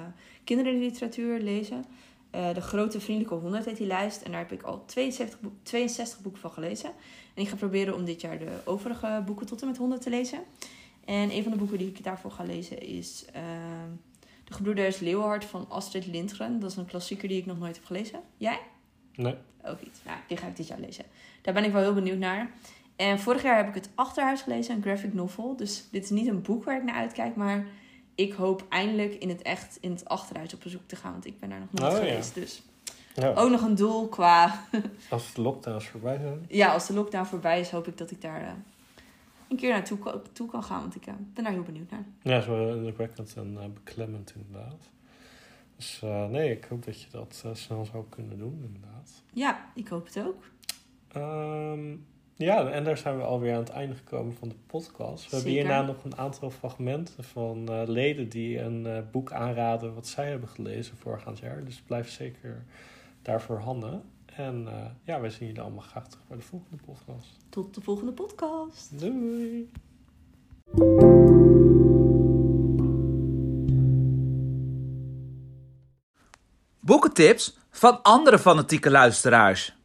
kinderliteratuur lezen. de Grote Vriendelijke 100 heet die lijst. En daar heb ik al 72, boek, 62 boeken van gelezen. En ik ga proberen om dit jaar de overige boeken tot en met 100 te lezen. En een van de boeken die ik daarvoor ga lezen is De Gebroeders Leeuwenhart van Astrid Lindgren. Dat is een klassieker die ik nog nooit heb gelezen. Jij? Nee. Ook niet. Nou, die ga ik dit jaar lezen. Daar ben ik wel heel benieuwd naar. En vorig jaar heb ik het Achterhuis gelezen, een graphic novel. Dus dit is niet een boek waar ik naar uitkijk, maar ik hoop eindelijk in het echt in het Achterhuis op bezoek te gaan. Want ik ben daar nog nooit oh, geweest. Ja. Dus ja. ook nog een doel qua... als de lockdowns voorbij zijn. Ja, als de lockdown voorbij is, hoop ik dat ik daar uh, een keer naartoe toe kan gaan. Want ik uh, ben daar heel benieuwd naar. Ja, wel indrukwekkend en uh, beklemmend inderdaad. Dus uh, nee, ik hoop dat je dat uh, snel zou kunnen doen, inderdaad. Ja, ik hoop het ook. Um, ja, en daar zijn we alweer aan het einde gekomen van de podcast. We hebben hierna nog een aantal fragmenten van uh, leden die een boek aanraden wat zij hebben gelezen vorig jaar. Dus blijf zeker daarvoor handen. En ja, wij zien jullie allemaal graag terug bij de volgende podcast. Tot de volgende podcast. Doei. Boekentips van andere fanatieke luisteraars.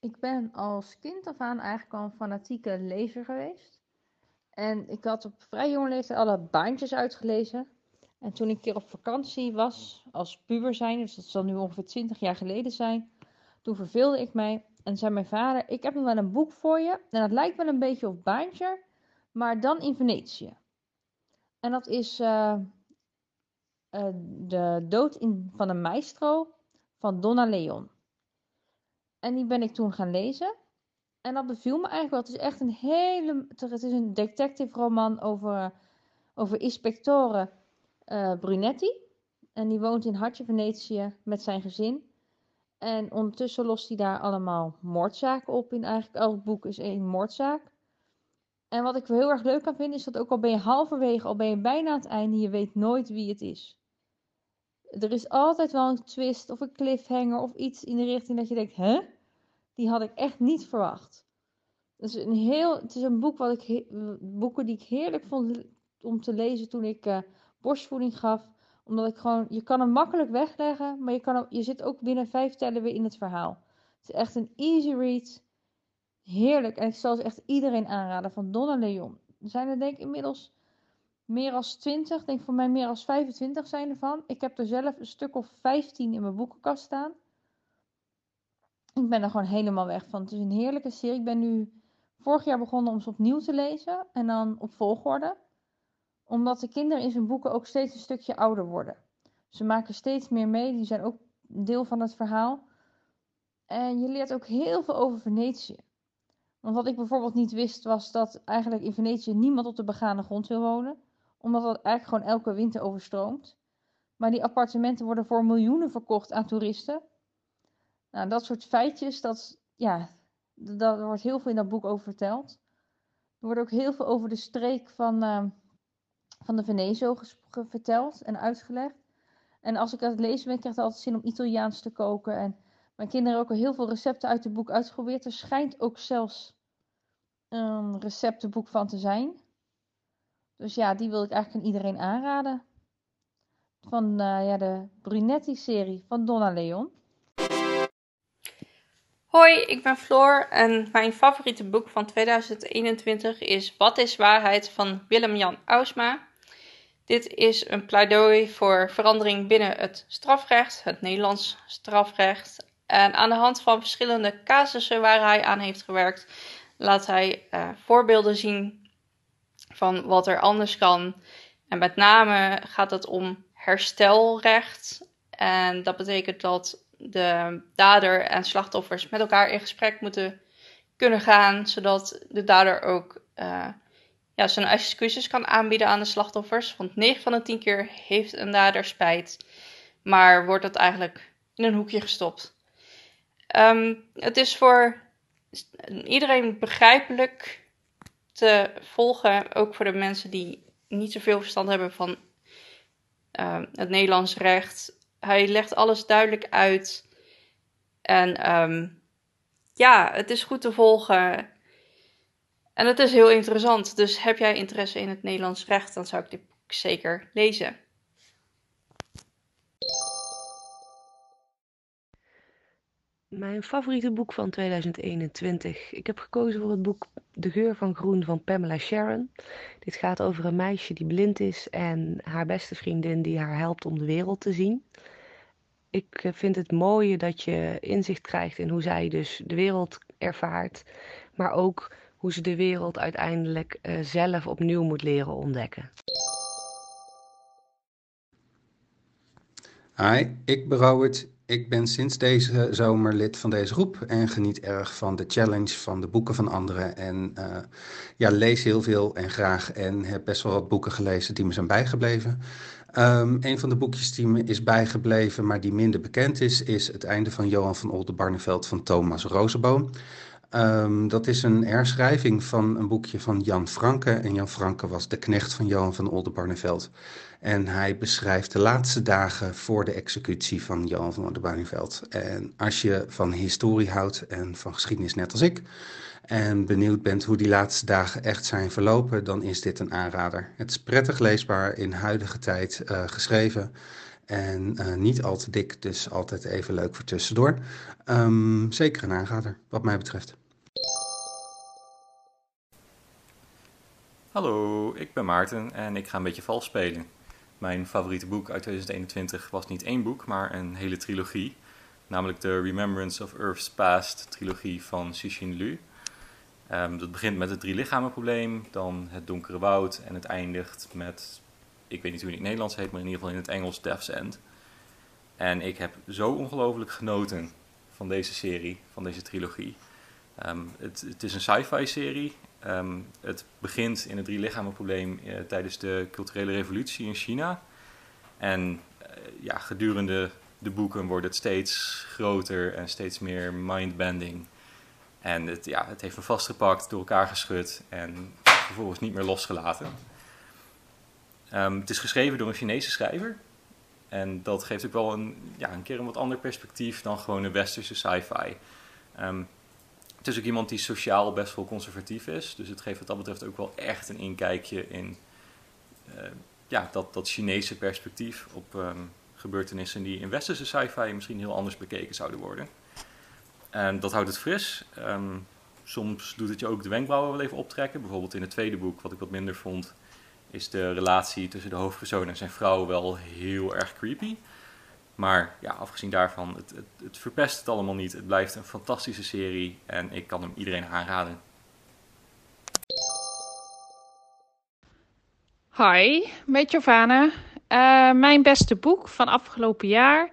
Ik ben als kind af aan eigenlijk al een fanatieke lezer geweest. En ik had op vrij jonge leeftijd alle baantjes uitgelezen. En toen ik een keer op vakantie was, als puber zijn, dus dat zal nu ongeveer 20 jaar geleden zijn, toen verveelde ik mij en zei mijn vader: Ik heb nog wel een boek voor je. En dat lijkt wel een beetje op baantje, maar dan in Venetië. En dat is uh, uh, De Dood in, van een Maestro van Donna Leon. En die ben ik toen gaan lezen. En dat beviel me eigenlijk wel. Het is echt een hele. Het is een detective roman over, over uh, Brunetti. En die woont in Hartje Venetië met zijn gezin. En ondertussen lost hij daar allemaal moordzaken op. In eigenlijk elk boek is één moordzaak. En wat ik heel erg leuk aan vind, is dat ook al ben je halverwege, al ben je bijna aan het einde, je weet nooit wie het is. Er is altijd wel een twist of een cliffhanger of iets in de richting dat je denkt, hè? Die had ik echt niet verwacht. Het is een, heel, het is een boek wat ik, boeken die ik heerlijk vond om te lezen toen ik uh, borstvoeding gaf. Omdat ik gewoon, je kan hem makkelijk wegleggen, maar je, kan je zit ook binnen vijf tellen weer in het verhaal. Het is echt een easy read. Heerlijk. En ik zal ze echt iedereen aanraden van Donna Leon. Er zijn er denk ik inmiddels meer dan 20. Ik denk voor mij meer dan 25 zijn ervan. Ik heb er zelf een stuk of 15 in mijn boekenkast staan. Ik ben er gewoon helemaal weg van. Het is een heerlijke serie. Ik ben nu vorig jaar begonnen om ze opnieuw te lezen. En dan op volgorde. Omdat de kinderen in zijn boeken ook steeds een stukje ouder worden. Ze maken steeds meer mee. Die zijn ook deel van het verhaal. En je leert ook heel veel over Venetië. Want wat ik bijvoorbeeld niet wist was dat eigenlijk in Venetië niemand op de begane grond wil wonen. Omdat dat eigenlijk gewoon elke winter overstroomt. Maar die appartementen worden voor miljoenen verkocht aan toeristen. Nou, dat soort feitjes, dat, ja, daar wordt heel veel in dat boek over verteld. Er wordt ook heel veel over de streek van, uh, van de Venezo verteld en uitgelegd. En als ik aan het lezen ben, krijg ik altijd zin om Italiaans te koken. En mijn kinderen hebben ook al heel veel recepten uit het boek uitgeprobeerd. Er schijnt ook zelfs een receptenboek van te zijn. Dus ja, die wil ik eigenlijk aan iedereen aanraden. Van uh, ja, de Brunetti-serie van Donna Leon. Hoi, ik ben Floor en mijn favoriete boek van 2021 is Wat is waarheid van Willem-Jan Ausma. Dit is een pleidooi voor verandering binnen het strafrecht, het Nederlands strafrecht. En aan de hand van verschillende casussen waar hij aan heeft gewerkt, laat hij uh, voorbeelden zien van wat er anders kan. En met name gaat het om herstelrecht. En dat betekent dat de dader en slachtoffers met elkaar in gesprek moeten kunnen gaan, zodat de dader ook uh, ja, zijn excuses kan aanbieden aan de slachtoffers. Want 9 van de 10 keer heeft een dader spijt, maar wordt dat eigenlijk in een hoekje gestopt. Um, het is voor iedereen begrijpelijk te volgen, ook voor de mensen die niet zoveel verstand hebben van uh, het Nederlands recht. Hij legt alles duidelijk uit. En um, ja, het is goed te volgen. En het is heel interessant. Dus heb jij interesse in het Nederlands recht, dan zou ik dit boek zeker lezen. Mijn favoriete boek van 2021. Ik heb gekozen voor het boek De geur van groen van Pamela Sharon. Dit gaat over een meisje die blind is en haar beste vriendin die haar helpt om de wereld te zien. Ik eh, vind het mooie dat je inzicht krijgt in hoe zij dus de wereld ervaart, maar ook hoe ze de wereld uiteindelijk uh, zelf opnieuw moet leren ontdekken. Hi, ik berouw het Ik ben sinds deze zomer lid van deze groep en geniet erg van de challenge van de boeken van anderen. En uh, ja, lees heel veel en graag en heb best wel wat boeken gelezen die me zijn bijgebleven. Um, een van de boekjes die me is bijgebleven, maar die minder bekend is, is Het einde van Johan van Oldenbarneveld van Thomas Rozenboom. Um, dat is een herschrijving van een boekje van Jan Franke. En Jan Franke was de knecht van Johan van Oldenbarneveld. En hij beschrijft de laatste dagen voor de executie van Johan van Oldenbarneveld. En als je van historie houdt en van geschiedenis net als ik... en benieuwd bent hoe die laatste dagen echt zijn verlopen... dan is dit een aanrader. Het is prettig leesbaar, in huidige tijd uh, geschreven... En uh, niet al te dik, dus altijd even leuk voor tussendoor. Um, zeker een aanrader, wat mij betreft. Hallo, ik ben Maarten en ik ga een beetje vals spelen. Mijn favoriete boek uit 2021 was niet één boek, maar een hele trilogie. Namelijk de Remembrance of Earth's Past trilogie van Cixin Liu. Um, dat begint met het drie lichamen probleem, dan het donkere woud en het eindigt met ik weet niet hoe het in het Nederlands heet, maar in ieder geval in het Engels Death's End. En ik heb zo ongelooflijk genoten van deze serie, van deze trilogie. Um, het, is een sci-fi serie. Um, het begint in het drie lichamen probleem uh, tijdens de culturele revolutie in China. En uh, ja, gedurende de boeken wordt het steeds groter en steeds meer mindbending. En het, ja, het heeft me vastgepakt, door elkaar geschud en vervolgens niet meer losgelaten. Um, het is geschreven door een Chinese schrijver. En dat geeft ook wel een, ja, een keer een wat ander perspectief dan gewoon een westerse sci-fi. Het is ook iemand die sociaal best wel conservatief is. Dus het geeft wat dat betreft ook wel echt een inkijkje in uh, ja, dat, dat Chinese perspectief op um, gebeurtenissen die in westerse sci-fi misschien heel anders bekeken zouden worden. En dat houdt het fris. Um, soms doet het je ook de wenkbrauwen wel even optrekken. Bijvoorbeeld in het tweede boek, wat ik wat minder vond, is de relatie tussen de hoofdpersoon en zijn vrouw wel heel erg creepy. Maar ja, afgezien daarvan, het, het, het, verpest het allemaal niet. Het blijft een fantastische serie en ik kan hem iedereen aanraden. Hi, met Giovanna. Uh, mijn beste boek van afgelopen jaar.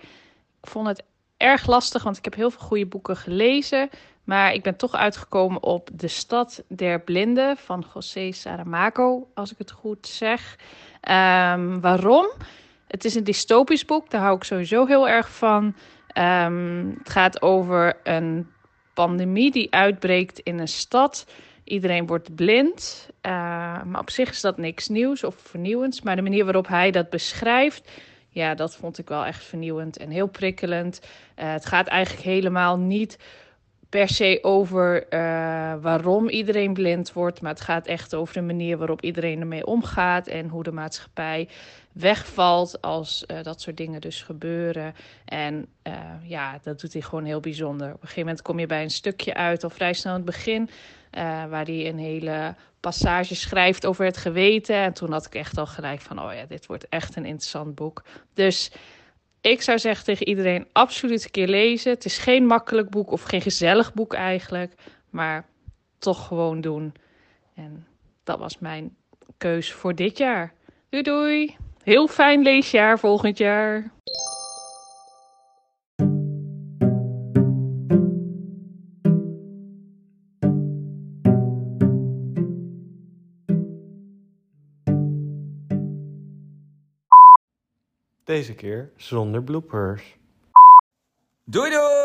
Ik vond het erg lastig, want ik heb heel veel goede boeken gelezen. Maar ik ben toch uitgekomen op De Stad der Blinden van José Saramago, als ik het goed zeg. Um, waarom? Het is een dystopisch boek, daar hou ik sowieso heel erg van. Um, het gaat over een pandemie die uitbreekt in een stad. Iedereen wordt blind, uh, maar op zich is dat niks nieuws of vernieuwends. Maar de manier waarop hij dat beschrijft, ja, dat vond ik wel echt vernieuwend en heel prikkelend. Uh, het gaat eigenlijk helemaal niet per se over uh, waarom iedereen blind wordt, maar het gaat echt over de manier waarop iedereen ermee omgaat en hoe de maatschappij wegvalt als uh, dat soort dingen dus gebeuren. En uh, ja, dat doet hij gewoon heel bijzonder. Op een gegeven moment kom je bij een stukje uit, al vrij snel in het begin, waar hij een hele passage schrijft over het geweten. En toen had ik echt al gelijk van, oh ja, dit wordt echt een interessant boek. Dus ik zou zeggen tegen iedereen absoluut een keer lezen. Het is geen makkelijk boek of geen gezellig boek eigenlijk, maar toch gewoon doen. En dat was mijn keus voor dit jaar. Doei doei. Heel fijn leesjaar volgend jaar. Deze keer zonder bloopers. Doei doei!